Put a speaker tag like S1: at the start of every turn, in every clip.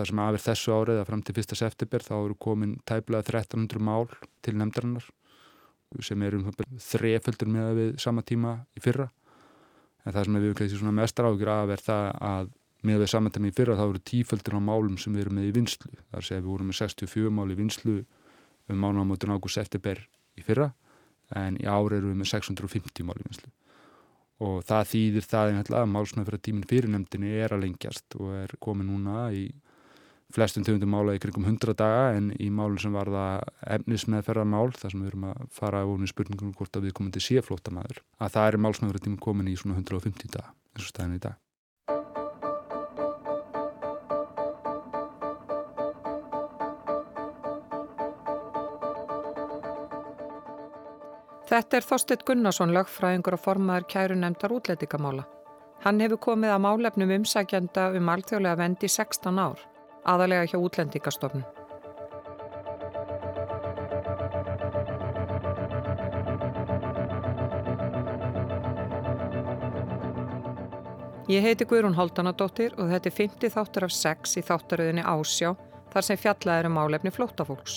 S1: það sem afir þessu árið að fram til 1. september þá eru komin tæplega 1300 mál til nefndarinnar sem eru um þreföldur með við sama tíma í fyrra en það sem við kannski svona mestar ágjur af er það að með við saman tíma í fyrra þá eru tíföldur á málum sem við erum með í vinslu þar séum við vorum með 64 mál í vinslu um mánuðamótun ágúst september í fyrra en í ári eru við með 650 mál í vinslu og það þýðir það einhverja að málsnöfra tímin fyrir nefndinni er að lengjast og er komið núna í flestum tegundum mála í kringum 100 daga en í málun sem var það efnis meðferðar mál þar sem við erum að fara á spurningum hvort að við komum til síflótamaður að það er málsnöfra tímin komin í svona 150 daga eins og staðin í dag
S2: Þetta er Þorstedt Gunnarsson lögfræðingur og formaður kæru nefndar útlætikamála. Hann hefur komið að málefnum umsækjanda um alþjóðlega vendi 16 ár, aðalega hjá útlendingastofnun. Ég heiti Guðrún Holdanadóttir og þetta er 50 þáttur af 6 í þáttaröðinni Ásjá þar sem fjallað eru málefni flótafólks.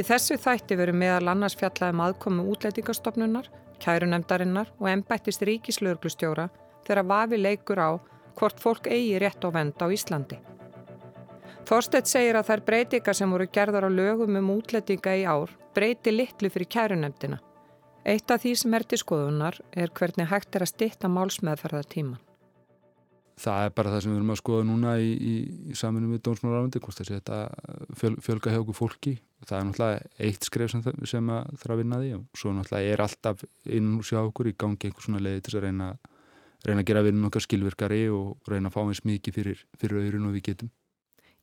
S2: Í þessu þætti veru meðal annars fjallaðum aðkomi útlætingarstofnunar, kærunemdarinnar og ennbættist ríkislauglustjóra þegar vafi leikur á hvort fólk eigi rétt á vend á Íslandi. Þorstedt segir að þær breytingar sem voru gerðar á lögum um útlætinga í ár breyti litlu fyrir kærunemdina. Eitt af því sem er til skoðunar er hvernig hægt er að stitta málsmeðferðartíman
S1: það er bara það sem við erum að skoða núna í, í, í saminu með dómsmálarafandi hvort þessi þetta fjöl, fjölga hjá okkur fólki. Það er náttúrulega eitt skref sem, sem þarf að vinna því og svo náttúrulega er alltaf inn hús hjá okkur í gangi einhvers svona leiði til að reyna, reyna að gera vinnum okkar skilverkari og reyna að fá eins mikið fyrir, fyrir auðurinn og við getum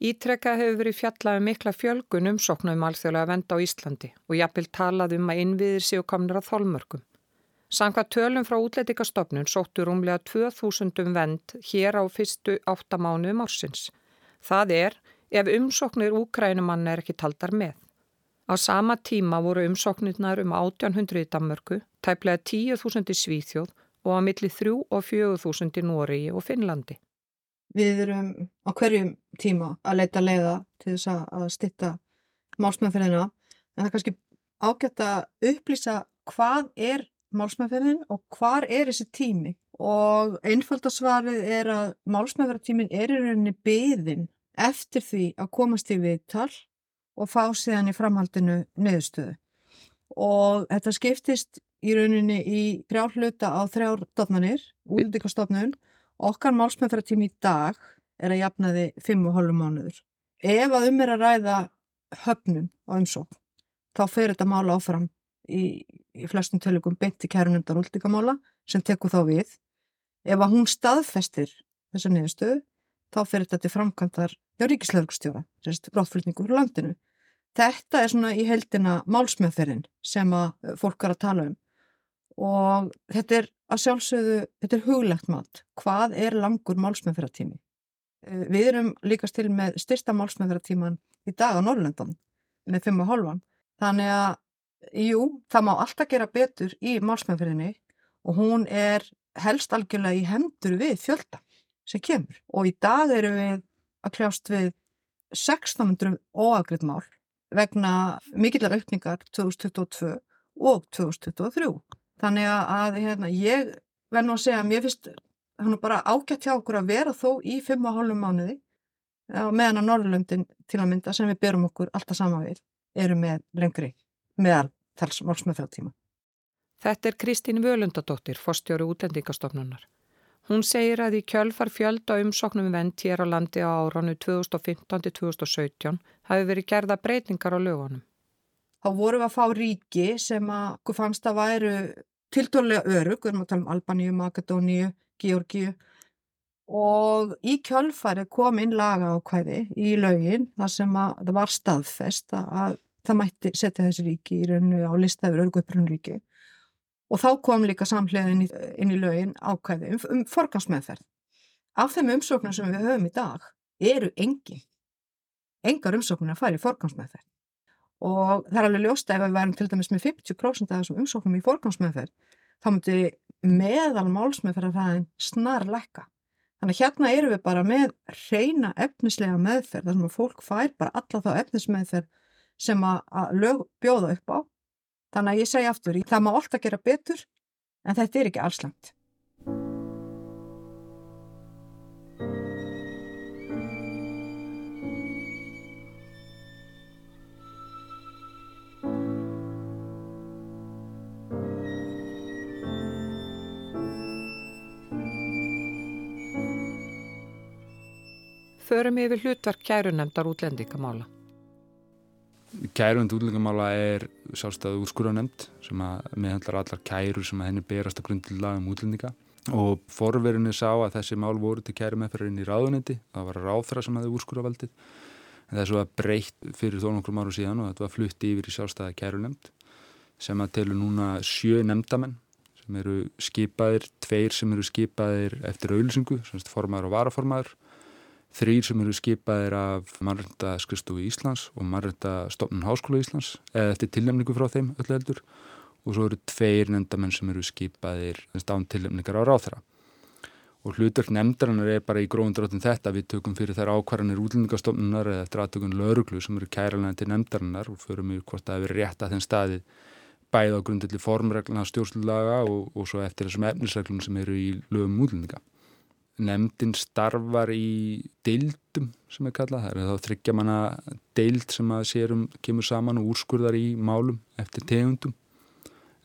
S2: Ítrekka hefur verið fjallað um mikla fjölgun umsóknum alþjóðlega venda á Íslandi og jafnvel talað um að innviðir séu komnir að þólmörkum Sanka tölum frá útlætikastofnun sóttu rúmlega 2000 vend hér á fyrstu áttamánu ársins. Það er ef umsóknir úkrænumann er ekki taldar með. Á sama tíma voru umsóknirnar um 1800 í Danmörku, tæplega 10.000 í Svíþjóð og að milli 3 og 4.000 í Nóri og Finnlandi.
S3: Við erum á hverjum tíma að leita leiða til þess að stitta málsmennferðina en það er kannski ágætt að upplýsa hvað er málsmeðferðin og hvar er þessi tími. Og einfaldasvarið er að málsmeðferðartímin er í rauninni byðin eftir því að komast í viðtal og fá síðan í framhaldinu neðustöðu og þetta skiptist í rauninni í þrjárhluta á þrjárstofnanir, úldíkastofnun okkar málsmeðferðartími í dag er að jafna því 5,5 mánuður. Ef að um er að ræða höfnum á umsók þá fer þetta mála áfram í, í flestum tölukum beinti kærunundar úldíkamála sem tekur þá við. Ef að hún staðfestir þessa niðurstöðu þá fyrir þetta til framkantar hjá ríkislaugstjóra, þessi bráttflutningu fyrir landinu. Þetta er svona í heldina málsmeðferðin sem að fólk er að tala um og þetta er að sjálfsögðu, þetta er huglegt mat. Hvað er langur málsmeðferðartími? Eh, við erum líkast til með styrsta málsmeðferðartíman í dag á Norrlöndan með 5,5. Þannig að Jú, það má alltaf gera betur í málsmeðferðinni og hún er helst algjörlega í hendur við fjölda sem kemur og í dag erum við að kljást við 1600 óagrið mál vegna mikillar aukningar 2022 og 2023. Þannig að hérna, ég verð nú að segja að mér finnst hann bara ágætt hjá okkur að vera þó í 5,5 mánuði meðan að Norrlöndin til að mynda sem við berum okkur alltaf sama við eru með lengri meðal þals málsmeðfjártíma.
S2: Þetta er Kristín Völundadóttir, fórstjóru útlendingastofnunar. Hún segir að í kjölfar fjölda umsóknum vend hér á landi á áranu 2015-2017 hafi verið gerða breytingar á lögunum.
S3: Þá vorum við að fá ríki sem að okkur fannst að væru tildóðlega örug, við erum að tala um Albaníu, Magadóníu, Georgíu og í kjölfari kom inn laga ákvæði í lögin þar sem að það var staðfest að það mætti setja þessi ríki í rauninu á listaður örguðbrunríki og þá kom líka samlega inn í, lögin ákvæði um, um forgansmeðferð. Af þeim umsóknar sem við höfum í dag eru engi. Engar umsóknar fær í forgansmeðferð. Og það er alveg ljósta ef við værum til dæmis með 50% af þessum umsóknum í forgansmeðferð, þá myndi meðal málsmeðferð að það er snar lekka. Þannig að hérna erum við bara með reyna efnislega meðferð, þar sem að fólk fær bara alla þá efnismeðferð sem að, lög bjóða upp á. Þannig að ég segi aftur, það má alltaf gera betur, en þetta er ekki allslangt.
S2: Förum yfir hlutverk kærunemdar útlendingamála.
S1: Kærund útlendingamála er sjálfstæðu úrskurðanemnd sem meðhandlar allar kærur sem henni berast að grundilega um útlendinga. Og forverinu sá að þessi mál voru til kæru meðferðin í ráðunetti, það var ráþra sem hefði úrskurðavaldið en svo að breytt fyrir þó nokkur áru síðan og þetta var flutti yfir í sjálfstæða kærunemnd sem að telur núna sjö nemndamenn sem eru skipaðir, tveir sem eru skipaðir eftir auðlýsingu, sem formaður og varaformaður þrýr sem eru skipaðir af mannrænta skristuðu Íslands og mannrænta stofnun Háskóla Íslands eða eftir tilnefningu frá þeim öllu heldur. Og svo eru tveir nefndamenn sem eru skipaðir án tilnefningar á ráþara og hlutverk nefndarinnar er bara í gróðundráttun þetta við tökum fyrir þær ákvarðanir útlendingastofnunar eða eftir aðtökun lauruglu sem eru kæralega til nefndarinnar og förum við hvort það hefur rétt að þenn staði bæð á grundilli formregluna stjórnslaga og, og svo eftir þessum efnisreglum sem eru í lögum útlendinga nefndin starfar í deildum sem er kallað, það er þá þryggja manna deild sem að sérum kemur saman og úrskurðar í málum eftir tegundum.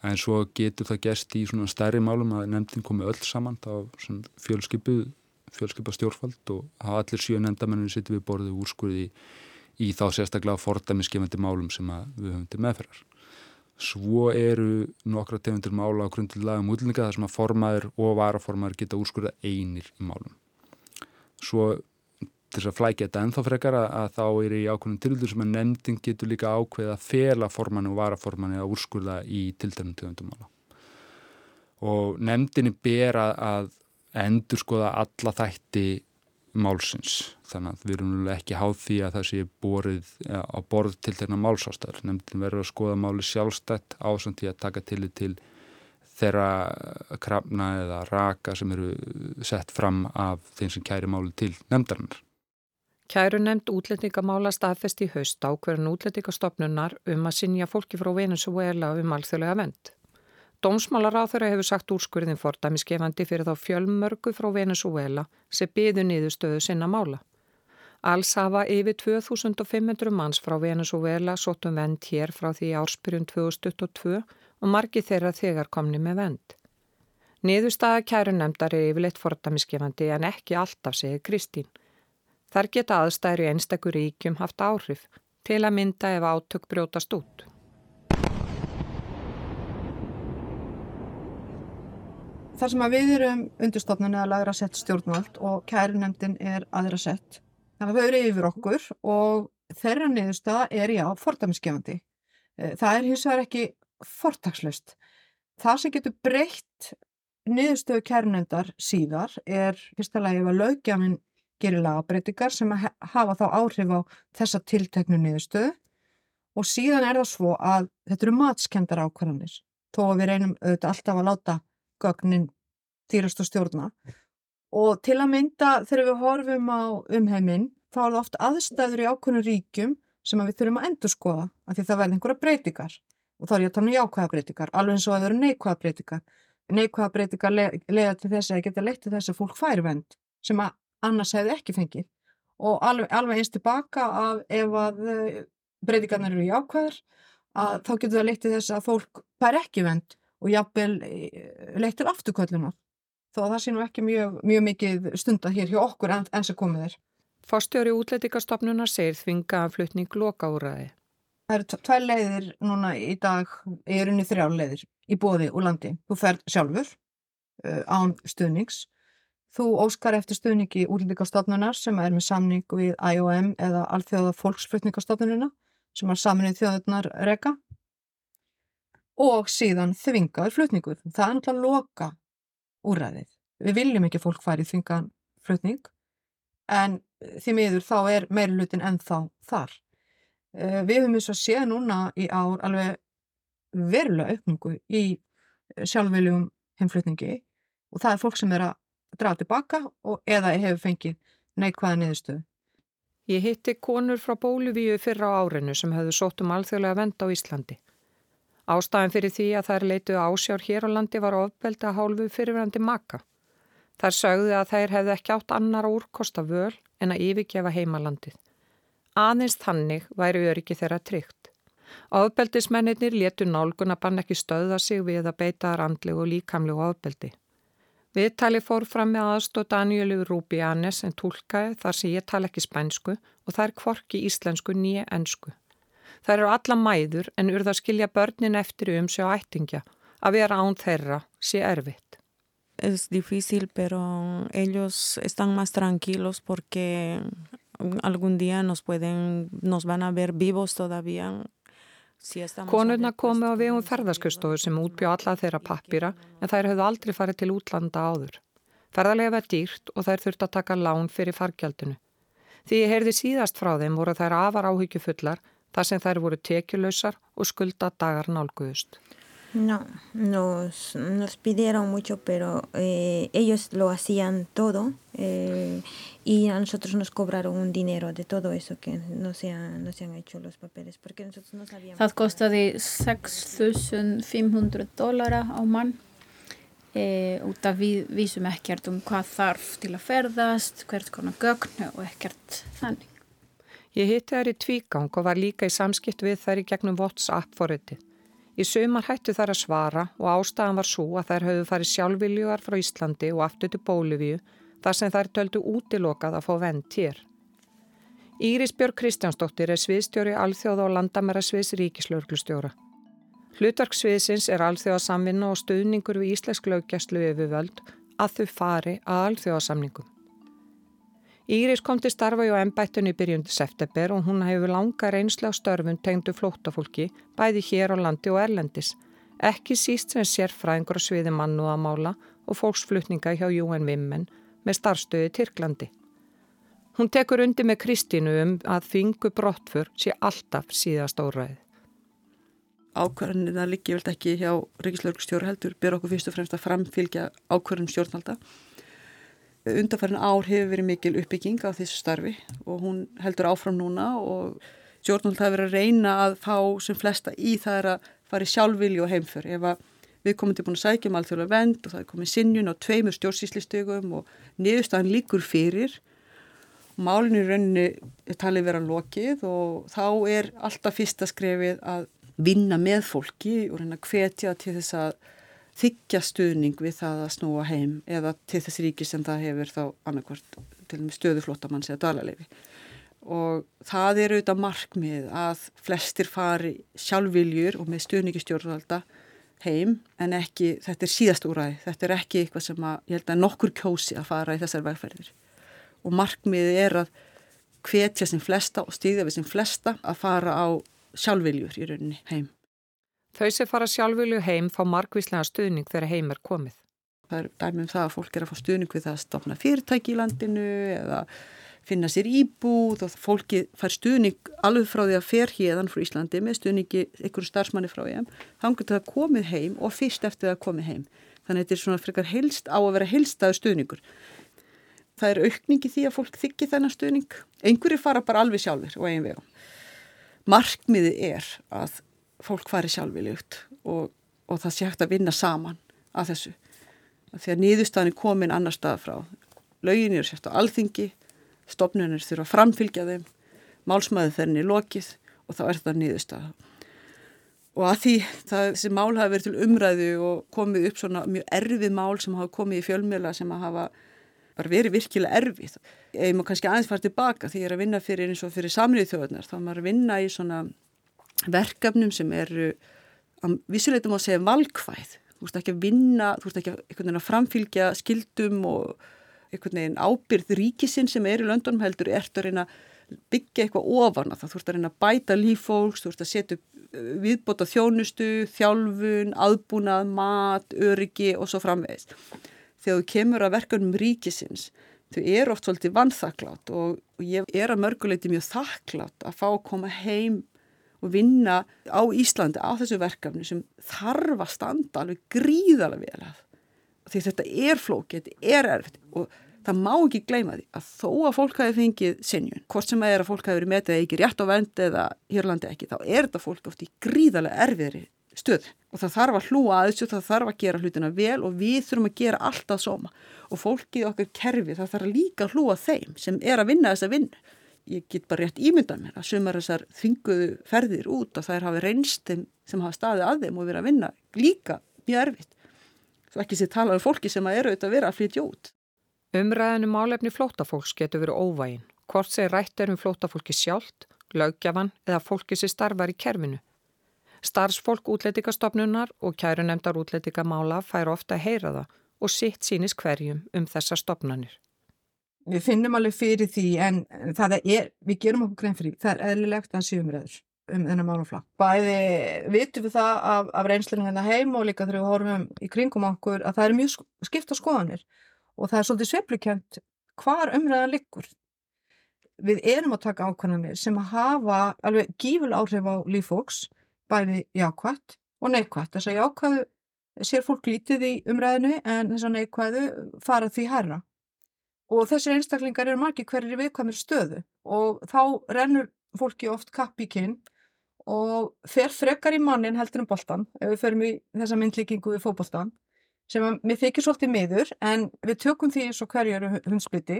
S1: En svo getur það gerst í svona stærri málum að nefndin komi öll saman þá fjölskypu fjölskypa stjórnfald og hafa allir sjö nefndamenninu sitt við borðið úrskurði í, í þá sérstaklega fordæmiskefandi málum sem við höfum til meðferðar Svo eru nokkra tegundir mála á grundilega um útlendinga þar sem að formaður og varaformaður geta úrskurða einir í málum. Svo til þess að flækja þetta ennþá frekar að, að þá er í ákveðin tildur sem að nefndin getur líka ákveð að fela formannu og varaformannu að úrskurða í tildarnum tegundum mála. Og nefndinni ber að, að endur skoða alla þætti málsins. Þannig að við erum ekki háð því að það sé borið ja, á borð til þeirra málsástaður. Nefndin verður að skoða máli sjálfstætt ásand í að taka til til þeirra krafna eða raka sem eru sett fram af þeim sem kæri máli til nefndarinnar.
S2: Kæru nefnd útlendingamála staðfest í haust ákverðin útlendingastofnunar um að sinja fólki frá Venezuela um alþjóðlega vend. Dómsmálaráþurra hefur sagt úrskurðin fordæmiskefandi fyrir þá fjölmörgu frá Venezuela sem byðu niðurstöðu sinna mála. Alls hafa yfir 2500 manns frá Venezuela sótum vend hér frá því árspyrjun 2022 og margi þeirra þegar komni með vend. Niðurstaða kærunemdar er yfirleitt fordæmiskefandi en ekki alltaf segir Kristín. Þar geta aðstæður í einstakur ríkjum haft áhrif til að mynda ef átök brjótast út.
S3: Þar sem að við erum undirstofnun eða lagra sett stjórnvald og kærunemdin er aðra sett. Þannig að þau eru yfir okkur og þeirra niðurstaða er já, fordæmiskefandi. Eh, það er hins vegar ekki fortakslust. Það sem getur breytt niðurstöðu kærunemdar síðar er fyrsta lagi ef að lögjafinn gerir lagabreitingar sem hafa þá áhrif á þessa tilteknu niðurstöðu og síðan er það svo að þetta eru matskendar ákvarðanir þó að við reynum auðvitað alltaf að láta gögnin dýrast og stjórna. Og til að mynda þegar við horfum á umheiminn þá er það oft aðstæður í ákveðinu ríkjum sem við þurfum að endur skoða af því það verður einhverja breytingar. Og þá er ég að tala um jákvæða breytingar alveg eins og að það eru neikvæða breytingar. Neikvæða breytingar le leiða til þess að geta leitt til þess að fólk fær vend sem annars hefði ekki fengið. Og alveg, alveg eins tilbaka að ef að eh, breytingarnar eru jákvæðar að þá getur það leitt til þess að fólk fær ekki vend og jafnvel eh, leittir afturkvölduna þó að það sé nú ekki mjög, mjög mikið stundar hér hjá okkur en, enn sem komið er.
S2: Fórstjóri útlætikastofnunar segir þvinga að flutning loka úræði.
S3: Það eru tvær leiðir núna í dag, ég er unni þrjá leiðir í bóði og landi. Þú fer sjálfur uh, án stuðnings. Þú óskar eftir stuðningi útlætikastofnunar sem er með samning við IOM eða Alþjóða fólksflutningastofnunina sem er saminnið þjóðurnar reka og síðan þvingaður flutningur. Það er náttúrulega loka úræðið. Við viljum ekki fólk færi þvingaðan flutning en því miður þá er meirlutin ennþá þar. Eh, við höfum eins og séð núna í ár alveg verulega aukningu í sjálfveljum heimflutningi og það er fólk sem er að draga tilbaka og eða hefur fengið neikvæða niðurstöðu.
S2: Ég hitti konur frá Bóluvíu fyrra á árinu sem hefðu sótt um alþjóðlega vend á Íslandi. Ástæðan fyrir því að þær leituðu ásjár hér á landi var ofbeldi að hálfu fyrirverandi maka. Þær sögðu að þær hefðu ekki átt annar úrkosta völ en að yfirgefa heimalandið. Aðeins þannig væri öryggi þeirra tryggt. Ofbeldismennir letu nálgun að banna ekki stöða sig við að beita randlegu og líkamlegu ofbeldi. Viðtali fór fram með aðstóð Danielu Rúbianes en tólkaði þar sem ég tala ekki spænsku og er kvorki íslensku nýja ennsku. Það eru alla mæður en urða að skilja börnin eftir um sig á ættingja. Að vera án þeirra sé erfitt.
S4: Es difícil pero ellos están más tranquilos porque algún día nos pueden, nos van a ver vivos todavía
S2: Konurna komu á vegum ferðarskustofur sem útbjá alla þeirra pappira en þær höfðu aldrei farið til útlanda áður. Ferðarlega var dýrt og þær þurfti að taka lán fyrir fargjaldinu. Því ég heyrði síðast frá þeim voru þær afar áhyggjufullar þar sem þær voru tekjulausar og skulda dagar nálguðust.
S5: No, nos, nos pidieron mucho, pero eh, ellos lo hacían todo eh, y a nosotros nos cobraron un dinero de todo eso que no se, ha, no se han hecho los papeles, porque nosotros no sabíamos.
S6: Það kostiði 6.500 dólara á mann e, út af við vísum ekkert um hvað þarf til að ferðast, hvert konar gögn og ekkert þannig.
S2: Ég hitti þær í tvígang og var líka í samskipt við þær í gegnum WhatsApp forritið. Í sömar hættu þær að svara og ástæðan var svo að þær höfðu farið sjálfviljugar frá Íslandi og aftur til Bólivíu þar sem þær töldu útilokað að fá vend hér. Íris Björg Kristjánsdóttir er sviðstjóri alþjóða og landamæra sviðs ríkislauglustjóra. Hlutverksviðsins er alþjóða samvinna og stuðningur við íslensk löggjastlu yfirvöld að þau fari að alþjóða samningum. Íris kom til starfa í ennbættunni byrjundi september og hún hefur langa reynsla á störfun tengdu flóttafólki bæði hér á landi og erlendis, ekki síst sem sér fræðingur á sviði mannúðamála og fólksflutninga hjá UN Women með starfstöði Tyrklandi. Hún tekur undir með Kristínu um að þingu brottfur sé alltaf síðast óræðið.
S7: Ákvarðanir það liggi vel ekki hjá Ríkislauglustjóri heldur, ber okkur fyrst og fremst að framfylgja ákvarðanum stjórnvalda undarfærin ár hefur verið mikil uppbygging á þessu starfi og hún heldur áfram núna og stjórnvöld hafa verið að reyna að fá sem flesta í það er að fara í sjálfvilju og heimför. Ef að við komum til búin að sækja um alþjóðlega vend og það er komið sinjun á tveimur stjórnsýslistögum og niðurstaðan líkur fyrir málinu rauninni talið vera lokið og þá er alltaf fyrsta skrefið að vinna með fólki og reyna að hvetja til þess að þykja stuðning við það að snúa heim eða til þess ríki sem það hefur þá annarkvært til með stöðuflótamanns eða dalaleifi og það er auðvitað markmið að flestir fari sjálfviljur og með stuðningi stjórnvalda heim en ekki, þetta er síðast úræði, þetta er ekki eitthvað sem að ég held að nokkur kjósi að fara í þessar vegferðir. Og markmiðið er að hvetja sem flesta og stýðja við sem flesta að fara á sjálfviljur í rauninni heim.
S2: Þau sem fara sjálfvilju heim fá markvíslega stuðning þegar heim er komið.
S7: Það er dæmum það að fólk er að fá stuðning við það að stopna fyrirtæki í landinu eða finna sér íbúð og fólki fær stuðning alveg frá því að fer hérðan frá Íslandi með stuðningi einhverju starfsmanni frá ég þá getur það komið heim og fyrst eftir það komið heim. Þannig að þetta er svona frekar helst á að vera helstaðu stuðningur. Það er aukningi því að fólk þykki þennan stuðning. Einhverju fara bara alveg sjálfur og eigin vegum. Markmiði er að fólk fari sjálfviljugt og, og það sé hægt að vinna saman að þessu. Að nýðustafni komin annar stað frá. Laugin eru sérst á alþingi, stopnunir þurfa að framfylgja þeim, málsmaður þenni er lokið og þá er það nýðustaf. Og að því það, þessi mál hafa verið til umræðu og komið upp svona mjög erfið mál sem hafa komið í fjölmjöla sem hafa bara verið virkilega erfið. Ég má kannski aðeins fara tilbaka því ég er að vinna fyrir eins og fyrir samrið þjóðunar. Þá maður að vinna í svona verkefnum sem eru vissuleitum að segja valkvæð þú ert ekki að vinna, þú ert ekki að, framfylgja skildum og einhvern veginn ábyrð ríkisinn sem er í löndunum heldur, ert að reyna byggja eitthvað ofan að það, þú ert að reyna að bæta lífólks, þú ert að setja uh, viðbóta þjónustu, þjálfun, aðbúnað, mat, öryggi og svo framvegist. Þegar þú kemur að verkanum ríkisins, þau eru oft svolítið vannþakklátt og ég er að mörguleiti mjög þakklátt að fá að koma heim og vinna á Íslandi á þessu verkefni sem þarf að standa alveg gríðarlega vel að. því þetta er flókið, þetta er erfitt og það má ekki gleyma því að þó að fólk hafi fengið sinjun, hvort sem að er að fólk hafi verið metið eða ekki rétt á vend eða Hjörlandi ekki, þá er þetta fólk oft í gríðarlega erfiðri stöð og það þarf að hlúa að þessu, það þarf að gera hlutina vel og við þurfum að gera alltaf sóma og fólkið okkar kerfi það þarf líka að hlúa þeim sem er að vinna þessa vinnu. Ég get bara rétt ímyndað mér að sumar þessar þvinguðu ferðir út og þær hafi reynst sem hafa staðið að þeim og verið að vinna líka mjög erfitt. Svo ekki sér tala um fólki sem að eru auðvitað að vera að flytja út.
S2: Umræðinu málefni flótafólks getur verið óvægin, hvort segir rætt er um flótafólki sjálft, lögjafan eða fólki sem starfar í kerfinu. Starfsfólk útlætikastofnunar og kærunemdar útlætikamála fær ofta að heyra það og sitt sínis hverjum um þessa stopnarnir.
S3: Við finnum alveg fyrir því en það er, við gerum okkur grein fyrir, það er eðlilegt að sjöumræður um þennan málumflá. Bæði vitum við það af, af reynslunum hérna heim og líka þegar við horfum í kringum okkur að það er mjög skipta skoðanir og það er svolítið sveiflikjönd hvar umræðan liggur. Við erum að taka ákvæmlega sem að hafa alveg gíful áhrif á lífóks, bæði jákvætt og neikvætt. Þess að jákvæðu sér fólk lítið í umræðinu en þess að neikvæðu fara því herra. Og þessir einstaklingar eru margir hverjir viðkvæmir stöðu og þá rennur fólki oft kapp í kinn og fer frekar í mannin heldur um boltan ef við ferum í þessa myndlíkingu við fókboltan sem að mér þykir svolítið miður en við tökum því eins og hverju eru hundspliti.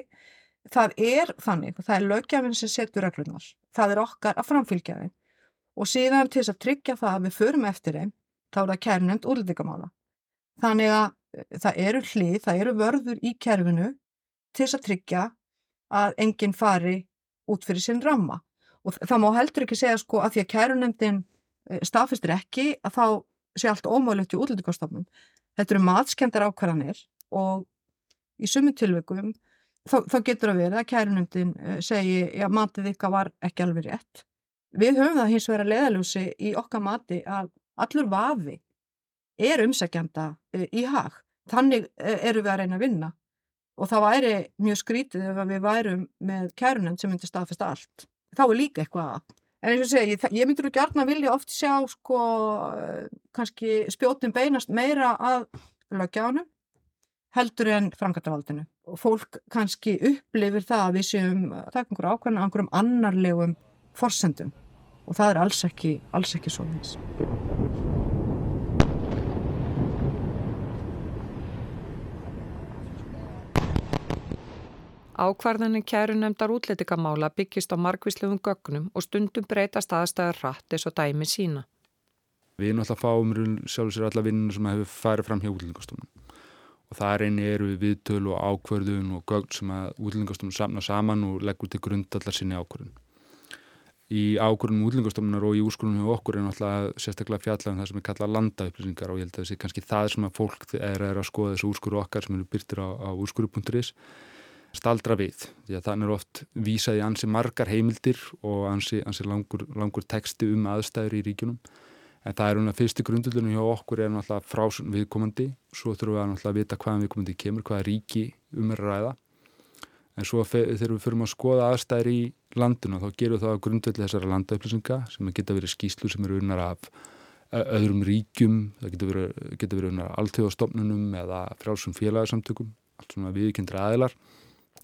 S3: Það er þannig, það er lögjafinn sem setur reglunar. Það er okkar að framfylgja þeim og síðan til þess að tryggja það að við förum eftir þeim þá er það kærnend úrlendingamála. Þannig að eh, það eru hlið, það eru vörður í kerfinu til þess að tryggja að enginn fari út fyrir sinn ramma. Og það má heldur ekki segja sko að því að kærunemdin eh, staðfistir ekki að þá sé allt ómögulegt í útlendingastofnum. Þetta eru matskendar ákvarðanir og í sumum tilveikum þá, þá getur að vera að kærunemdin eh, segi að matið ykkar var ekki alveg rétt. Við höfum það hins vegar að leðaljósi í okkar mati að allur vafi er umsækjanda eh, í hag. Þannig eru við að reyna að vinna og það væri mjög skrítið ef við værum með kærunend sem myndi staðfest allt. Þá er líka eitthvað að. En eins og segja, ég, ég myndur ekki að vilja oft sjá sko kannski spjótin beinast meira að lögjánu heldur en framkvæmtavaldinu. Og fólk kannski upplifir það að við séum að taka einhverju ákvæmna einhverjum annarlegum forsendum og það er alls ekki, alls ekki svo eins.
S2: Ákvarðanir kærunemdar útlendingamála byggist á margvíslegum gögnum og stundum breytast aðstæður hratt eins og dæmi sína.
S1: Við alltaf fáum sjálf og sér alla vinninu sem hefur farið fram hjá útlendingastofnun og það reyni eru við viðtölu og ákvarðun og gögn sem að útlendingastofnun samna saman og leggur til grund allar sinni ákvarðun. Í ákvarðunum útlendingastofnunar og í úrskurunum hjá okkur er náttúrulega sérstaklega fjallað um það sem er kallað landaupplýsingar og ég held að það sé kannski það sem að fólk er, er að skoða þessu úrskuru okkar sem eru byrtir á, á úrskuru.is staldra við, því að þannig er oft vísað í ansi margar heimildir og ansi, ansi langur, langur texti um aðstæður í ríkunum en það er unna fyrsti grundullunum hjá okkur er náttúrulega frásun viðkomandi. Svo þurfum við að náttúrulega vita hvaðan viðkomandi kemur hvaða ríki um er ræða. En svo þegar við fyrir að skoða aðstæður í landinu þá gerum það grundulli þessara landaupplýsinga sem geta verið skýslu sem eru unnar af öðrum ríkjum það geta verið, geta verið unnar alltöðastofnunum eða frálsum félagsamtökum allt svona viðkendra aðilar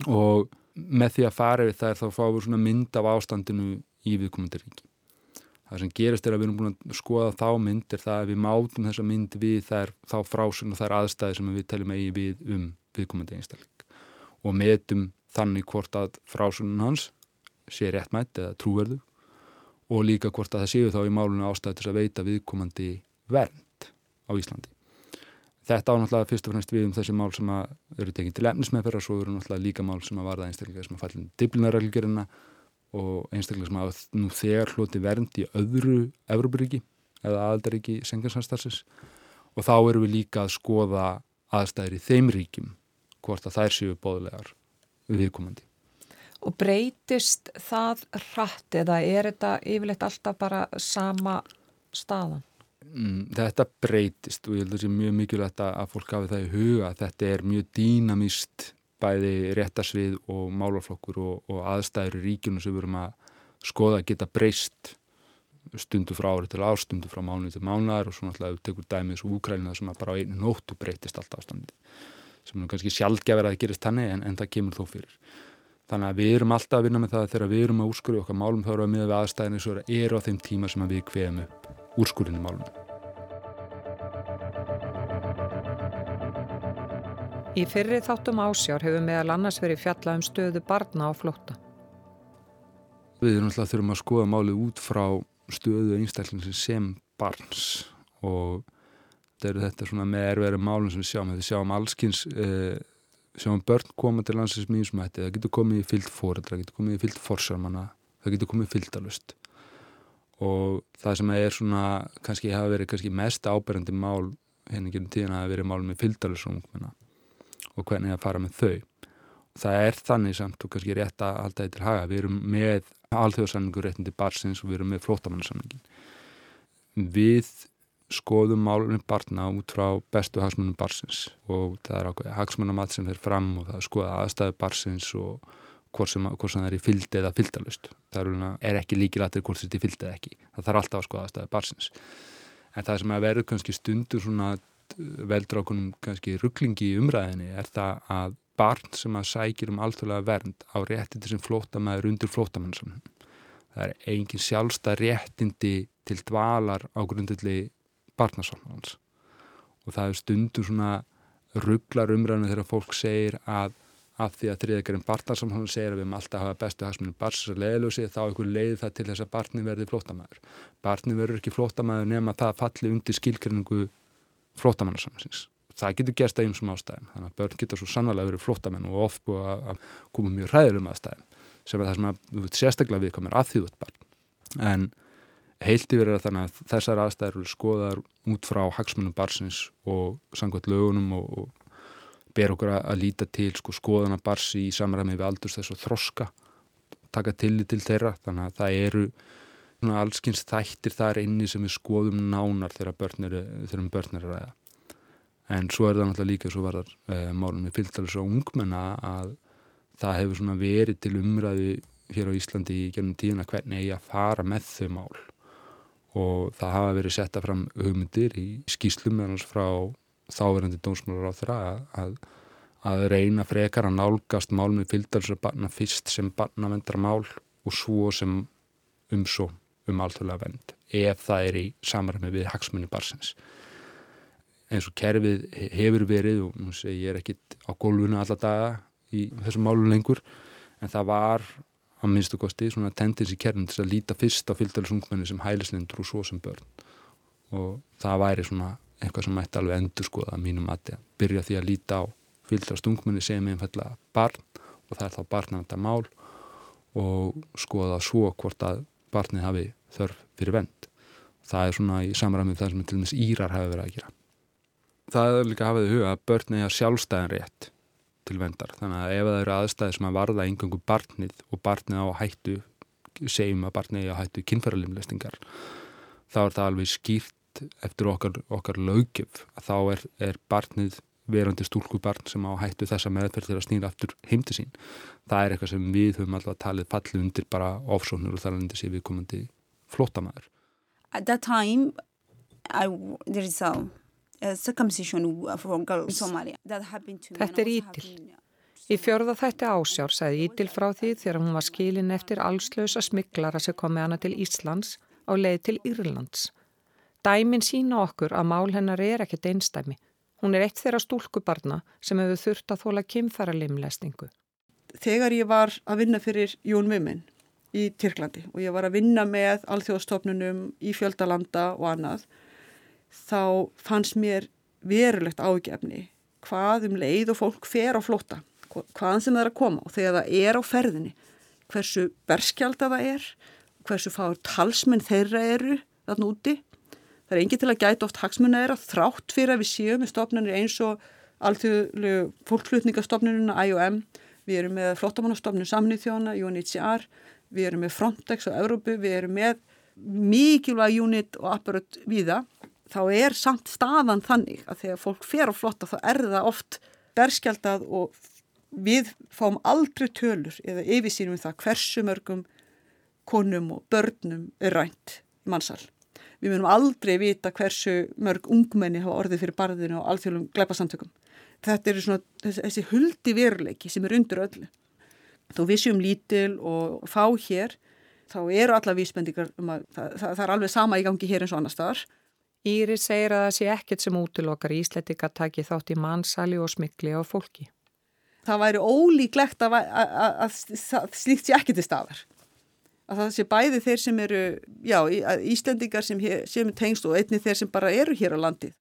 S1: og með því að fara við þær þá fáum við svona mynd af ástandinu í viðkomandi ríki. Það sem gerist er að við erum búin að skoða þá mynd er það að við mátum þessa mynd við þær, þá frásun og þær aðstæði sem við teljum eigi við um viðkomandi einstakling og metum þannig hvort að frásunum hans sé réttmætt eða trúverðu og líka hvort að það séu þá í málunum ástæði til að veita viðkomandi vernd á Íslandi. Þetta ánáttúrulega fyrst og fremst við um þessi mál sem eru tekinn til efnismæðferðar svo eru náttúrulega líka mál sem að varða einstaklega sem að fallin diblinarreglgerina og einstaklega sem að nú þegar hloti vernd í öðru Evrópuríki eða aðaldaríki sengarsanstarsis og þá eru við líka að skoða aðstæðir í þeim ríkim hvort að þær séu bóðlegar viðkomandi.
S2: Og breytist það hratt eða er þetta yfirleitt alltaf bara sama staðan?
S1: Mm, þetta breytist og ég held að það sé mjög mikilvægt að fólk hafi það í huga þetta er mjög dýnamist bæði réttarsvið og málaflokkur og, og aðstæður í ríkjunum sem við verum að skoða að geta breyst stundu frá ári til ár, stundu frá mánu til mánar og svo náttúrulega tekur dæmið svo úkrælina sem að bara á einu nóttu breytist allt ástandi sem er kannski sjálfgefur að það gerist þannig en, en það kemur þó fyrir. Þannig að við erum alltaf að vinna með það þegar við erum að úrskurðu okkar málum þá erum við með við aðstæðinni svo er á þeim tíma sem við kveðum upp úrskurðinu málum
S2: Í fyrri þáttum ásjár hefur meðal annars verið fjalla um stöðu barna á flótta.
S1: Við erum alltaf þurfum að skoða málið út frá stöðu einstaklingsins sem barns og þetta eru þetta svona með erfæri málum sem við sjáum. Við sjáum allskins, eh, sjáum börn koma til landsins mýnsmætti, það getur komið í fyllt fóreldra, það getur komið í fyllt forsarmanna, það getur komið í fylltalust og það sem er svona, kannski hafa verið kannski mest áberandi mál henni hérna tíðan hafa verið mál með fylltalusungmenna og hvernig að fara með þau. Það er þannig samt og kannski rétt að halda þetta til haga. Við erum með alþjóðsannningur réttindi barsins og við erum með flótamannssanningin. Við skoðum málunum barna út frá bestu hagsmunum barsins og það er ákveði hagsmunamat sem fer fram og það er skoða aðstæðu barsins og hvort sem, hvort sem það er í fyldi eða fyldalust. Það er ekki líkilættir hvort þetta er fyldi eða ekki. Það þarf alltaf að skoða aðstæðu barsins. En það sem að verður kannski stundur svona veldur ákunum kannski rugglingi í umræðinni er það að barn sem að sækir um alþjóðlega vernd á réttindi sem flótamæður undir flótamannsamnum. Það er engin sjálfsta réttindi til dvalar á grundulli barnasáttmálans og það er stundum svona rugglar umræðinu þegar fólk segir að af því að þriðegarinn barnarsamhóðun segir að við erum alltaf að hafa bestu hagsmunum barnsins að leiðlösi þá einhver leiði það til þess að barni verði flótamæður. Barni verður ekki flótamæður nema það falli undir skilkrinningu flótamannarsamsins. Það getur gerst að einsum ástæðum. Þannig að börn getur svo sannlega verið flótamenn og oft búið að koma mjög ræðilegum aðstæðum sem er það sem að sérstaklega viðkomir að því út barn. En heilti verið að þannig að þessar aðstæður eru skoðar út frá hagsmunum barsins og sangvært lögunum og, og ber okkur að líta til sko, skoðana barsi í samræmi við aldurs þess að þroska, taka tillit til þeirra. Þannig að það eru allskynst þættir þar inni sem við skoðum nánar þegar börn eru, þegar börn eru að ræða. En svo er það náttúrulega líka svo var það e, málum með fylgtalis og ungmenna að það hefur svona verið til umræði hér á Íslandi í gennum tíuna hvernig eigi að fara með þau mál og það hafa verið setta fram hugmyndir í skýslum frá þáverandi dómsmálar á þeirra að, að reyna frekar að nálgast mál með fylgtalis og barna fyrst sem barnavendra mál og svo sem umsó um alþjóðlega vend ef það er í samræmi við hagsmunni barsins eins og kerfið hefur verið og nú segi ég er ekkit á gólfuna alla daga í þessum málun lengur en það var á minnstu kosti svona tendens í kerfin til að líta fyrst á fylgdælisungmenni sem hælislindur og svo sem börn. Og það væri svona eitthvað sem mætti alveg endur skoða að mínum að byrja því að líta á fylgdælisungmenni sem einfallega barn og það er þá barnavenda mál og skoða svo hvort að barnið hafi þörf fyrir vend. Það er svona í samræmið það sem til og meins Írar hafi verið að gera. Það er líka hafa þau huga að börn eða sjálfstæðan rétt til vendar. Þannig að ef það eru aðstæði sem að varða engangu barnið og barnið á hættu, segjum að barnið á hættu kynfæralimlestingar, þá er það alveg skýrt eftir okkar, okkar lögjöf að þá er, er barnið verandi stúlkubarn sem á hættu þessa meðferð til að snýra aftur heimti sín. Það er eitthvað sem við höfum alltaf talið fallið undir bara ofsóknur og þar undir sér við komandi flótamæður.
S8: At that time, I, there is a, a circumcision for a girl in Somalia that happened to me.
S2: Þetta er Ítil. Í fjörða þætti ásjár sagði Ítil frá því þegar hún var skilin eftir allslösa smiklara sem kom með hana til Íslands á leið til Írlands. Dæmin sína okkur að mál hennar er ekkert einstæmi. Hún er eitt þeirra stúlkubarna sem hefur þurft að þóla kymfara limlestingu.
S7: Þegar ég var að vinna fyrir Jón Mummin í Tyrklandi og ég var að vinna með alþjóðstofnunum í fjöldalanda og annað, þá fannst mér verulegt ágefni hvað um leið og fólk fer á flóta, hvaðan sem það er að koma og þegar það er á ferðinni, hversu berskjálta það er, hversu fáur talsmenn þeirra eru þarna úti Það er engin til að gæta oft hagsmunna þeirra þrátt fyrir að við séum með stofnunir eins og alþjóðlegu fólkflutningastofnununa IOM, við erum með flottamannastofnun samnið þjóna, UNHCR, við erum með Frontex og Európu, við erum með mikilvæg unit og apparat viða. Þá er samt staðan þannig að þegar fólk fer á flotta þá er það oft berskjaldað og við fáum aldrei tölur eða yfirsýnum það hversu mörgum konum og börnum er rænt mannsal. Við munum aldrei vita hversu mörg ungmenni hafa orðið fyrir barðinu og alþjóðlum gleipasamtökum. Þetta eru svona þessi huldi veruleiki sem er undir öllu. Þó við séum lítil og fá hér, þá eru alla vísbendingar um að það, það, það er alveg sama í gangi hér eins og annar staðar.
S2: Íri segir að það sé ekkert sem útilokkar Ísletika taki þátt í mannsali og smikli á fólki.
S7: Það væri ólíklegt að, að, að, að slíkt sé ekki til staðar. Að það sé bæði þeir sem eru, já, Íslendingar sem, sem tengst og einni þeir sem bara eru hér á landið.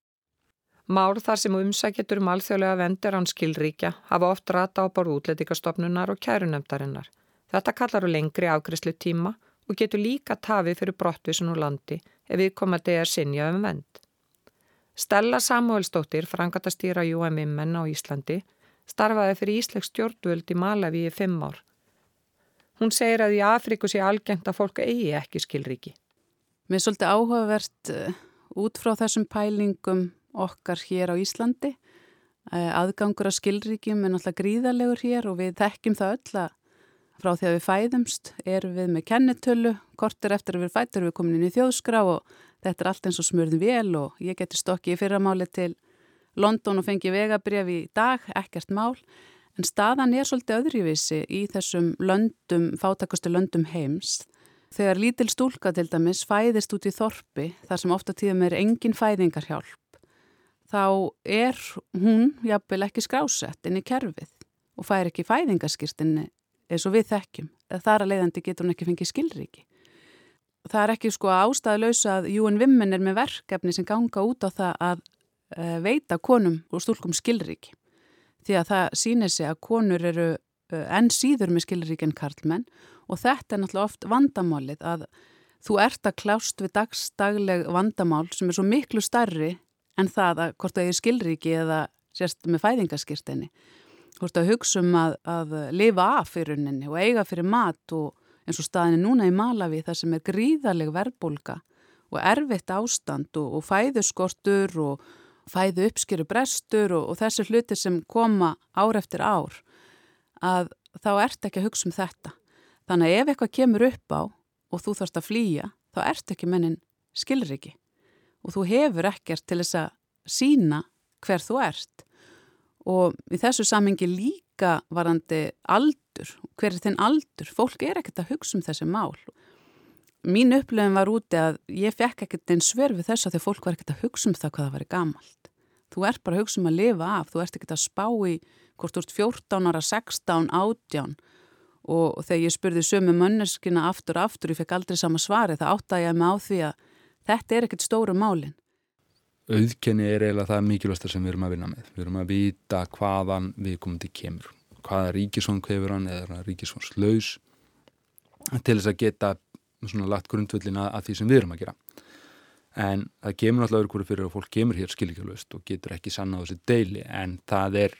S2: Mál þar sem umsækjetur um alþjóðlega vendur án skilríkja hafa oft rata á borð útlætikastofnunar og kærunemdarinnar. Þetta kallar á lengri afgriðslu tíma og getur líka tafið fyrir brottvísun úr landi ef við komandi er sinja um vend. Stella Samuelsdóttir, frangatastýra UMM á Íslandi, starfaði fyrir Ísleik stjórnvöld í Malawi í fimm ár. Hún segir að í Afriku sé algengt að fólk eigi ekki skilríki.
S9: Mér er svolítið áhugavert uh, út frá þessum pælingum okkar hér á Íslandi. Uh, aðgangur af skilríkjum er náttúrulega gríðarlegur hér og við þekkjum það öll að frá því að við fæðumst erum við með kennetölu, kortir eftir að við fættur við komin inn í þjóðskrá og þetta er allt eins og smörðum vel og ég geti stokkið í fyrramáli til London og fengi vegabref í dag, ekkert mál en staðan er svolítið öðruvísi í þessum löndum, fátakastu löndum heims. Þegar lítil stúlka til dæmis fæðist út í þorpi þar sem ofta tíðum er engin fæðingarhjálp þá er hún jafnvel ekki skrásett inn í kerfið og fær ekki fæðingarskýrstinni eins og við þekkjum. Þar að leiðandi getur hún ekki fengið skilriki. Það er ekki sko ástæðalösa að UN Women er með verkefni sem ganga út á það að uh, veita konum og stúlkum skilriki. Því að það sýnir sig að konur eru enn síður með skilriki en karlmenn og þetta er náttúrulega oft vandamálið að þú ert að klást við dagstagleg vandamál sem er svo miklu starri en það að hvort það er skilriki eða sérst með fæðingaskirtinni ert að hugsa um að, að lifa af fyrir henni og eiga fyrir mat og eins og staðinni núna í Malawi þar sem er gríðaleg verbulga og erfitt ástand og, og fæðuskortur og fæðu uppskýru brestur og, og þessi hluti sem koma ár eftir ár að þá ert ekki að hugsa um þetta. Þannig að ef eitthvað kemur upp á og þú þarfst að flýja þá ert ekki mennin skilri ekki og þú hefur ekkert til þess að sína hver þú ert og í þessu samengi líka varandi aldur, hver er þinn aldur? Fólk er ekkert að hugsa um þessi mál. Mín upplöfum var úti að ég fekk ekkert einn svör við þessu að því fólk var ekkert að hugsa um það hvað það var gamalt. Þú ert bara að hugsa um að lifa af, þú ert ekkert að spá í hvort ert 14 ára, 16, 18 og þegar ég spurði sömu mönneskina aftur aftur, ég fekk aldrei sama svari, það áttæði ég mig á því að þetta er ekkert stóru málinn
S1: auðkenni er eiginlega það mikilvægsta sem við erum að vinna með. Við erum að vita hvaðan við komum til kemur. Hvaða ríkisvon kvefur hann eða ríkisvon slaus til þess að geta svona lagt grundvöldin að, að því sem við erum að gera. En það kemur alltaf öðru hverju fyrir að fólk kemur hér skilíkjalaust og getur ekki sanna á þessi deili en það er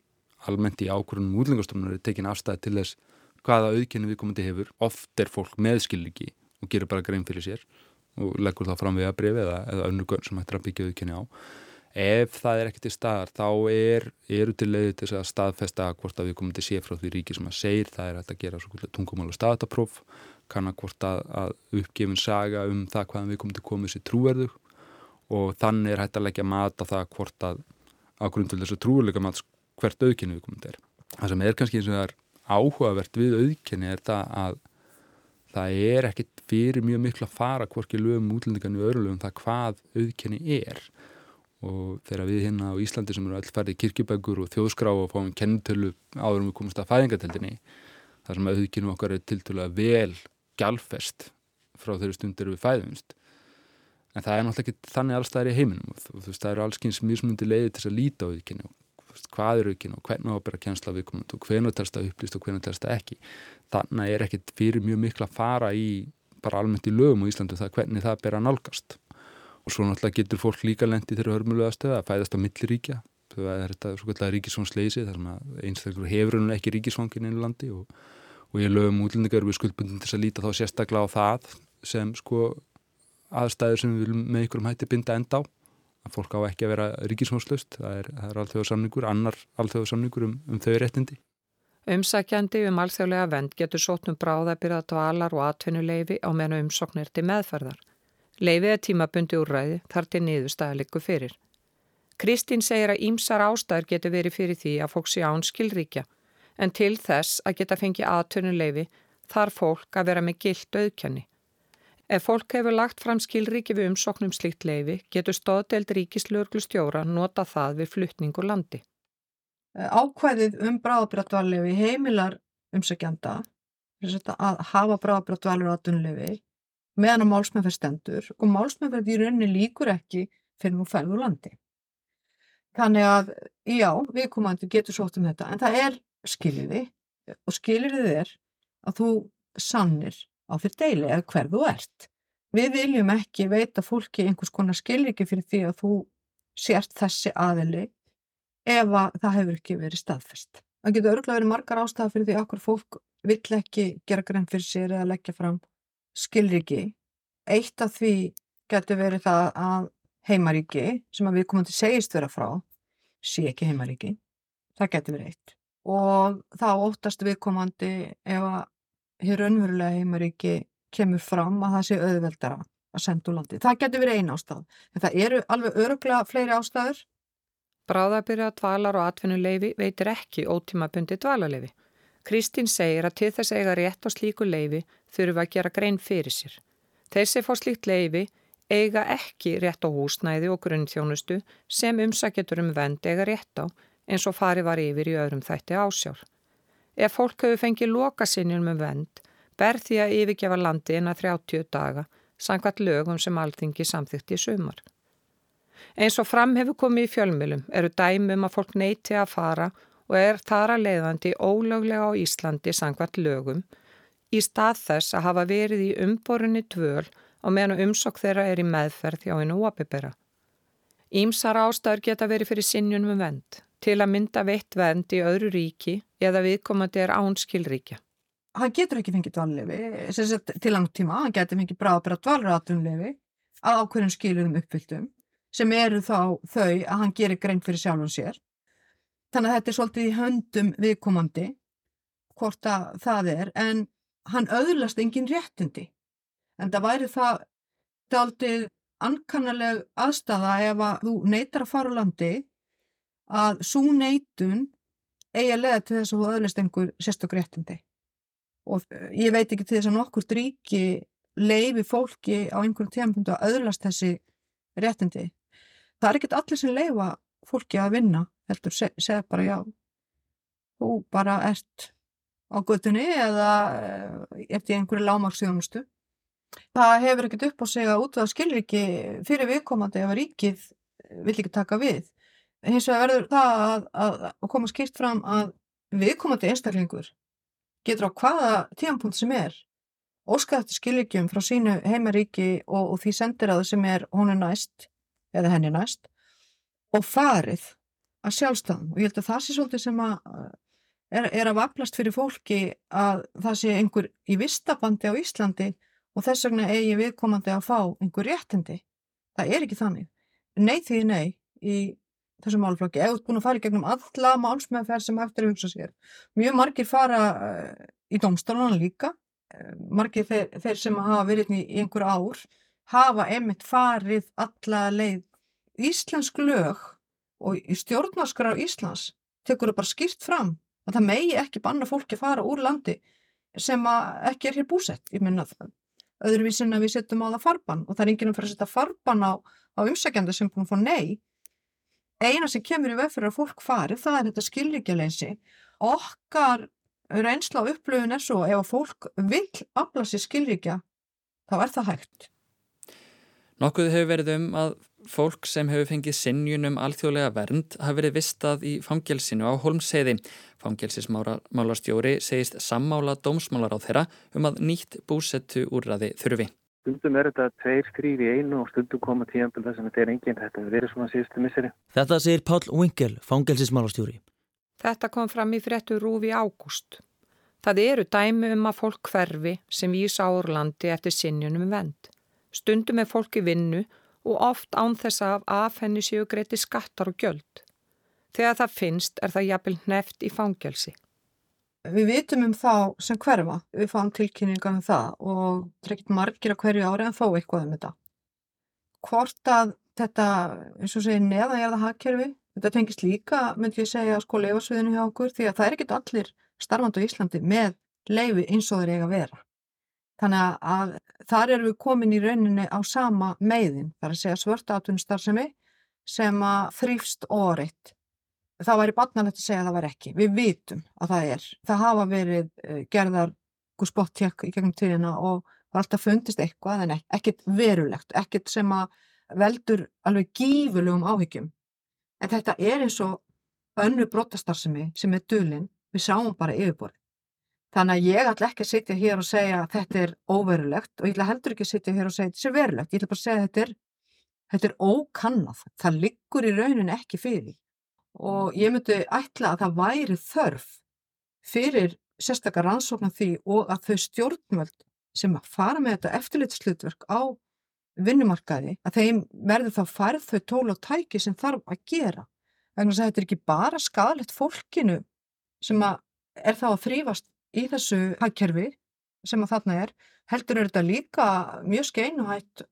S1: almennt í ákvörðunum útlengastofnur tekin afstæði til þess hvaða auðkenni við komum til hefur. Oft er fólk með skilíki og gerur bara grein fyrir sér og leggur þá fram við að brefi eða, eða önnu gögn sem hættir að byggja auðkenni á ef það er ekkert í staðar þá er, eru til leiði til að staðfesta hvort að við komum til sé frá því ríki sem að segir það er að gera tungumál og staðatapróf kannan hvort að, að uppgefin saga um það hvaðan við komum til komið sér trúverðu og þannig er hægt að leggja mat á það hvort að á grunn til þessu trúverleika mat hvert auðkenni við komum til það sem er kannski eins og það er áhugavert við auðkenni er það að það er ekkit fyrir mjög miklu að fara hvorki lögum útlendingan í öðru lögum það hvað auðkenni er. Og þegar við hérna á Íslandi sem eru all færið kirkjubækur og þjóðskrá og fáum kennitölu áður um við komumst að fæðingatildinni þar sem auðkennum okkar er tiltölu að vel gjálfest frá þeirri stundir við fæðumst. En það er náttúrulega ekki þannig allstæðir í heiminum. Og þú veist það eru allskynns mismundi leiði til að líta á auðkenni og hvað er auðkenni og hvernig ábæra kjensla viðkomund og hvernig telst það upplýst og hvernig telst það ekki. Þannig er ekkit fyrir mjög mikla að fara í bara almennt í lögum á Íslandu það hvernig það ber að nálgast. Og svo náttúrulega getur fólk líka lendi þeirra hörmulega stöða að fæðast á milliríkja. Það er þetta svo og, og ég lögum útlendingar við skuldbundin til að líta þá sérstaklega á það sem sko aðstæður sem við viljum með ykkurum hætti binda enda á að fólk á ekki að vera ríkisvonslöst það er, er alþjóðsamningur, annar alþjóðsamningur um, um þau réttindi
S2: Umsækjandi um alþjóðlega vend getur sótnum bráðabyrða dvalar og atvinnuleifi á meðan umsóknir til meðferðar. Leifið er tímabundi úrræði þar til niðurstaðalikku fyrir. Kristín segir að ímsar ástæður getur verið fyrir því að fólk sé án skilríkja en til þess að geta fengið aðtönuleifi þarf fólk að vera með gilt auðkenni. Ef fólk hefur lagt fram skilríki við umsóknum slíkt leifi getur stóðdelt ríkislörglustjóra nota það við fluttningu landi.
S3: Ákvæðið um bráðabrættvarlefi heimilar umsökjanda að hafa bráðabrættvarlefi á aðtunleifi meðan á málsmeðferð stendur og málsmeðferð í rauninni líkur ekki fyrir nú ferðu landi. Þannig að, já, viðkomandi getur sótt um þetta, en það er skiljiði og skiljiðið er að þú sannir á fyrir deili eða hver þú ert. Við viljum ekki veita fólki einhvers konar skilriki fyrir því að þú sért þessi aðili ef að það hefur ekki verið staðfest. Það getur örgulega verið margar ástæða fyrir því að okkur fólk vill ekki gera grein fyrir sér eða leggja fram skilriki. Eitt af því getur verið það að heimaríki sem að við komum til segist vera frá sé ekki heimaríki. Það getur verið eitt. Og þá óttast viðkomandi ef að hér önverulega heimaríki kemur fram að það sé auðveldara að senda úr landi. Það getur verið eina ástæð. En það eru alveg öruglega fleiri ástæður.
S2: Bráðabyrja dvalar og atvinnuleifi veitir ekki ótímabundi dvalarleifi. Kristín segir að til þess eiga rétt á slíku leifi þurfum að gera grein fyrir sér. Sem fá slíkt leifi eiga ekki rétt á húsnæði og grunnþjónustu sem umsækjatur um vend eiga rétt á eins og fari var yfir í öðrum þætti ásjár. Ef fólk hefur fengið loka sinjum um vend, ber því að yfirgefa landi að 30 daga sangvat lögum sem alþingi samþykti í sumar. Eins og fram hefur komið í fjölmjölum eru dæmum að fólk neyti að fara og er þar að leiðandi ólöglega á Íslandi sangvat lögum í stað þess að hafa verið í umborunni dvöl og meðan umsokk þeirra er í meðferð hjá einu óapibera. Ímsar ástæður geta verið fyrir sinjunum um vend til að mynda veitt vend í öðru ríki eða viðkomandi er ánskilríkja.
S3: Hann getur ekki fengið dvallefi til langt tíma, hann getur fengið bráðbæra dvalratunlefi að ákveðin skiluðum uppfylltum sem eru þá þau að hann gerir grein fyrir sjálfum sér. Þannig að þetta er svolítið í höndum viðkomandi hvort að það er en hann auðlast engin réttindi en það væri það daldið ankannarleg aðstafa ef að þú neytar að fara á landi að svo neytun eigi að leða til þess að þú öðlist einhver sérstök réttindi. Og ég veit ekki til þess að nokkur dríki leifi fólki á einhverjum tímapunktu að öðlast þessi réttindi. Það er ekkert allir sem leifa fólki að vinna heldur segja bara já þú bara ert á göttunni eða eh, ert í einhverju lámarsjónustu það hefur ekkert upp á sig að út af skilriki fyrir viðkomandi ef að ríkið vill ekki taka við hins vegar verður það að, að, að koma skýrt fram að viðkomandi einstaklingur getur á hvaða tíanpunkt sem er óskæðast skilíkjum frá sínu heimaríki og, og því sendir að það sem er honu næst eða henni næst og farið að sjálfstæðum og ég held að það sé svolítið sem að er, er að vaplast fyrir fólki að það sé einhver í vistabandi á Íslandi og þess vegna eigi viðkomandi að fá einhver réttindi. Það er ekki þannig. Nei því nei í þessum málflokki, ert búin að fara í gegnum alla málsmeðferð sem eftir að hugsa sér. Mjög margir fara uh, í domstálan líka, uh, margir þeir, þeir sem hafa verið í, í einhver ár, hafa emitt farið alla leið. Íslensk lög og í stjórnarskrar Íslands tekur það bara skýrt fram að það megi ekki banna fólki að fara úr landi sem ekki er hér búsett. Ég minna það. Öðruvísin að við setjum á það farban og það er enginn að fara að setja farban á, á umsækjandi sem búin að fá nei eina sem kemur í veg fyrir að fólk fari það er þetta skilríkjaleysi okkar reynsla og upplöfun er svo ef að fólk vil afla sér skilríkja þá er það hægt
S10: Nokkuð hefur verið um að fólk sem hefur fengið sinnjun um alþjóðlega vernd hafi verið vistað í fangelsinu á Holmseiði. Fangelsismálastjóri segist sammála dómsmálar á þeirra um að nýtt búsettu úrraði þurfi.
S11: Stundum er þetta tveir, þrýr í einu og stundum koma tíanbel þess að þetta er enginn. Þetta er verið svona síðustu misseri.
S12: Þetta segir Pál Winkel, fangelsismálastjóri.
S2: Þetta kom fram í fréttu rúfi ágúst. Það eru dæmi um að fólk hverfi sem vísa á Úrlandi eftir sinjunum vend. Stundum er fólki vinnu og oft án þess að af henni séu greiti skattar og gjöld. Þegar það finnst er það jafnvel neft í fangelsi.
S3: Við vitum um þá sem hverfa, við fáum tilkynninga um það og það er ekkert margir að hverju ári en þó eitthvað um þetta. hvort að þetta, eins og segir neðanjarða hagkerfi, þetta tengist líka, myndi ég segja, sko leifasviðinu hjá okkur, því að það er ekkit allir starfandu í Íslandi með leifi eins og þeir eiga að vera. Þannig að þar erum við komin í rauninni á sama meiðin, þar að segja svörta átunistar sem að þrýfst orðitt. Það væri batnalegt að segja að það væri ekki. Við vitum að það er. Það hafa verið eh, gerðar spottjekk í gegnum tíðina og var alltaf fundist eitthvað en ekkert verulegt, ekkert sem að veldur alveg gífulegum áhyggjum. En þetta er eins og önnu brotastarsemi sem er dölinn, við sáum bara yfirborði. Þannig að ég ætla ekki að sitja hér og segja að þetta er óverulegt og ég ætla heldur ekki að sitja hér og segja að þetta er verulegt. Ég ætla bara að segja að þetta er, þetta er ókannað. Það liggur í raunin ekki fyrir. Og ég myndi ætla að það væri þörf fyrir sérstakar rannsóknar því og að þau stjórnvöld sem að fara með þetta eftirlitslutverk á vinnumarkaði að þeim verður þá færð þau tól og tæki sem þarf að gera. Þannig að þetta er ekki bara skadalegt fólkinu sem að er þá að þrýfast í þessu hagkerfi sem að þarna er, heldur er þetta líka mjög skeinuhætt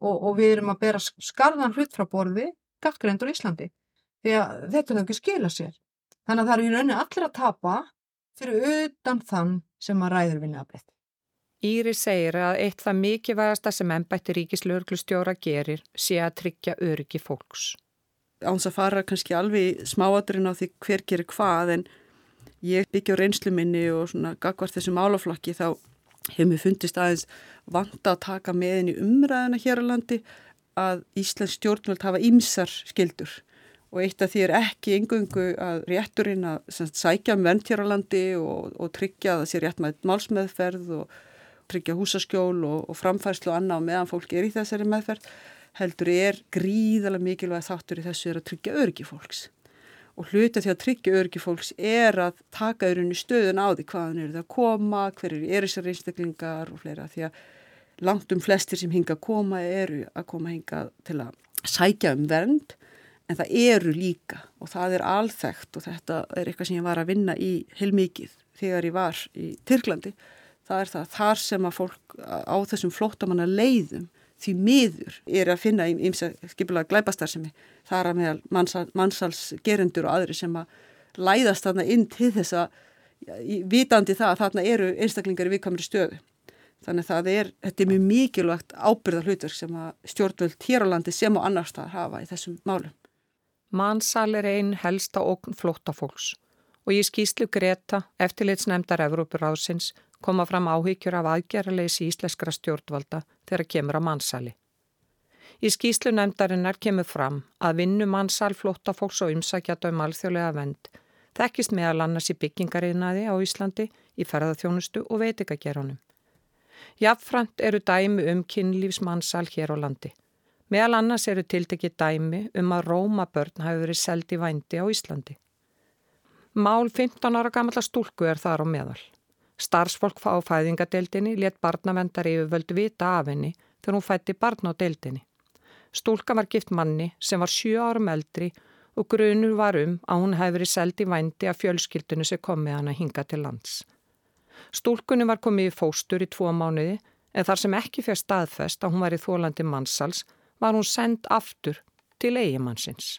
S3: og, og við erum að bera skarðan hlut frá borði gattgrendur Íslandi því að þetta er ekki skila sér. Þannig að það eru í rauninni allir að tapa fyrir utan þann sem að ræður vinna að breytta.
S2: Íri segir að eitt það mikilvægasta sem ennbætti ríkislauglustjóra gerir sé að tryggja öryggi fólks.
S7: Áns að fara kannski alveg smáadurinn á því hver gerir hvað en ég byggja á reynslu minni og svona gagvart þessu málaflokki þá hefur mér fundist aðeins vanta að taka með henni umræðina hér á landi að Íslands stjórnvöld hafa ímsar skildur og eitt af því er ekki yngungu að rétturinn að sækja um vend hér á landi og, og tryggja að það sé rétt með málsmeðferð og tryggja húsaskjól og, og framfærslu og annað meðan fólk er í þessari meðferð heldur er gríðalega mikilvæg þáttur í þessu er að tryggja örgi fólks. Og hluta því að tryggja örgi fólks er að taka örunni stöðun á því hvaðan eru það að koma, hver eru er þessar einstaklingar og fleira því að langt um flestir sem hinga að koma eru að koma hinga til að sækja um vernd en það eru líka og það er alþægt og þetta er eitthvað sem ég var að vinna í heilmikið þegar ég var í Tyrklandi það er það þar sem að fólk á þessum flóttamanna leiðum því miður er að finna ímsa skipulega glæpastarsemi þar að meðal mannsal, mannsalsgerendur og aðri sem að læðast þarna inn til þess að vitandi það að þarna eru einstaklingar í viðkamri stöðu. Þannig að það er, þetta er mjög mikilvægt ábyrða hlutur sem að stjórnvöld hér á landi sem og annars það hafa í þessum málum.
S2: Mannsal er einn helsta okn flóttafólks og í skýslu Greta eftirlitsnefndar Evrópur ásins koma fram áhyggjur af aðgerraleysi íslenskra stjórnvalda þegar kemur að mannsali. Í skýslu nefndarinnar kemur fram að vinnu mannsal flótta fólks og umsækjata um alþjóðlega vend þekkist meðal annars í byggingariðnaði á Íslandi í ferðarþjónustu og veitikagerunum. Jafnframt eru dæmi um kynlífsmannsal hér á landi. Meðal annars eru tiltekið dæmi um að Rómabörn hafi verið seldi vændi á Íslandi. Mál 15 ára gamalla stúlku er þar á meðal. Starfsfólk á fæðingadeildinni let barnavendar yfirvöld vita af henni þegar hún fætti barn á deildinni. Stúlka var gift manni sem var sjö árum eldri og grunur var um að hún hefði verið seld í vændi af fjölskyldinu sem kom með hann að hinga til lands. Stúlkunni var komið í fóstur í tvo mánuði en þar sem ekki fyrir staðfest að hún var í þólandi mannsals var hún sendt aftur til eigimannsins.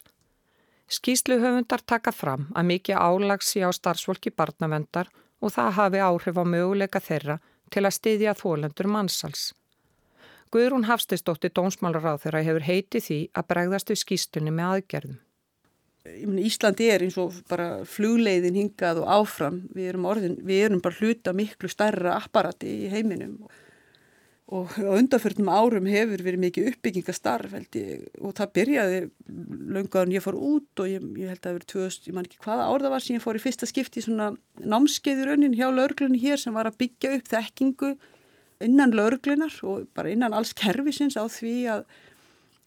S2: Skýslu höfundar taka fram að mikið álags í á starfsfólki barnavendar og það hafi áhrif á möguleika þeirra til að styðja þólendur mannsals. Guðrún Hafstisdóttir Dómsmálaráð þeirra hefur heitið því að bregðast við skýstunni með aðgerðum.
S7: Íslandi er eins og bara flugleiðin hingað og áfram. Við erum, orðin, við erum bara hluta miklu stærra apparati í heiminum og og á undanförnum árum hefur verið mikið uppbyggingastarf og það byrjaði löngaðan ég fór út og ég, ég held að það verið 2000, ég man ekki hvaða ár það var sem ég fór í fyrsta skipti í svona námskeiðurönnin hjá lauruglunni hér sem var að byggja upp þekkingu innan lauruglunar og bara innan alls kervisins á því að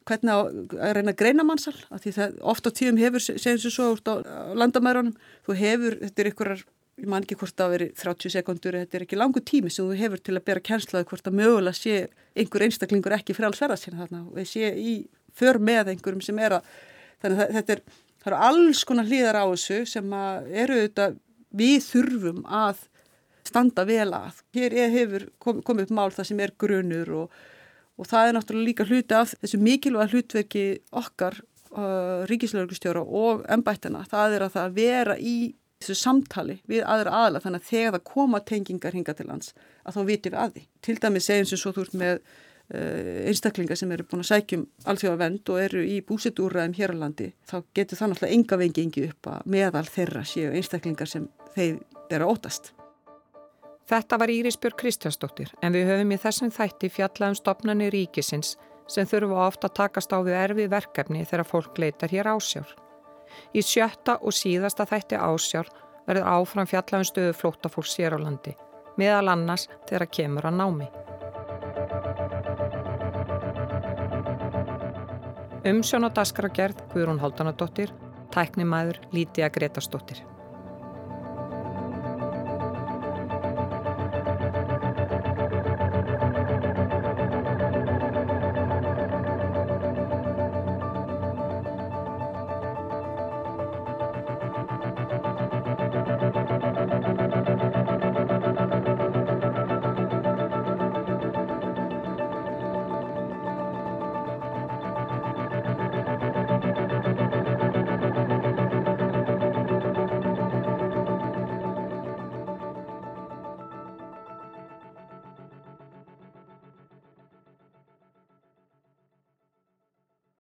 S7: hvernig að, að reyna að greina mannsal af því það oft á tíum hefur segjum sem svo út á landamærunum þú hefur, þetta er einhverjar ég man ekki hvort það veri 30 sekundur þetta er ekki langu tími sem þú hefur til að bera kænslaði hvort að mögulega sé einhver einstaklingur ekki frálsverða sína þarna og sé í för með einhverjum sem er að þannig að þetta er, það eru alls konar hlýðar á þessu sem að eru þetta við þurfum að standa vel að. Hér hefur komið upp mál það sem er grunur og, og það er náttúrulega líka hluti af þessu mikilvæga hlutverki okkar uh, ríkislauglustjóra og ennbættina, það er að það vera í þessu samtali við aðra aðla þannig að þegar það koma tengingar hinga til lands að þá vitum við að því. Til dæmis segjum sem svo þú ert með uh, einstaklingar sem eru búin að sækjum alþjóða vend og eru í búsetúræðum hér á landi, þá getur það náttúrulega enga vengi engi upp að meðal þeirra séu einstaklingar sem þeir eru ótast.
S2: Þetta var Írisbjörg Kristjánsdóttir en við höfum í þessum þætti fjallaðum stopnarnir ríkisins sem þurfa ofta að takast á við erfi verkefni þegar fólk leitar hér ásjár. Í sjötta og síðasta þætti ásjár verður áfram fjallaðum stöðu flótafólks hér á landi, meðal annars þegar kemur að námi. Umsjón og daskaragerð Guðrún Haldanadóttir, tæknimaður Lítiða Gretarsdóttir.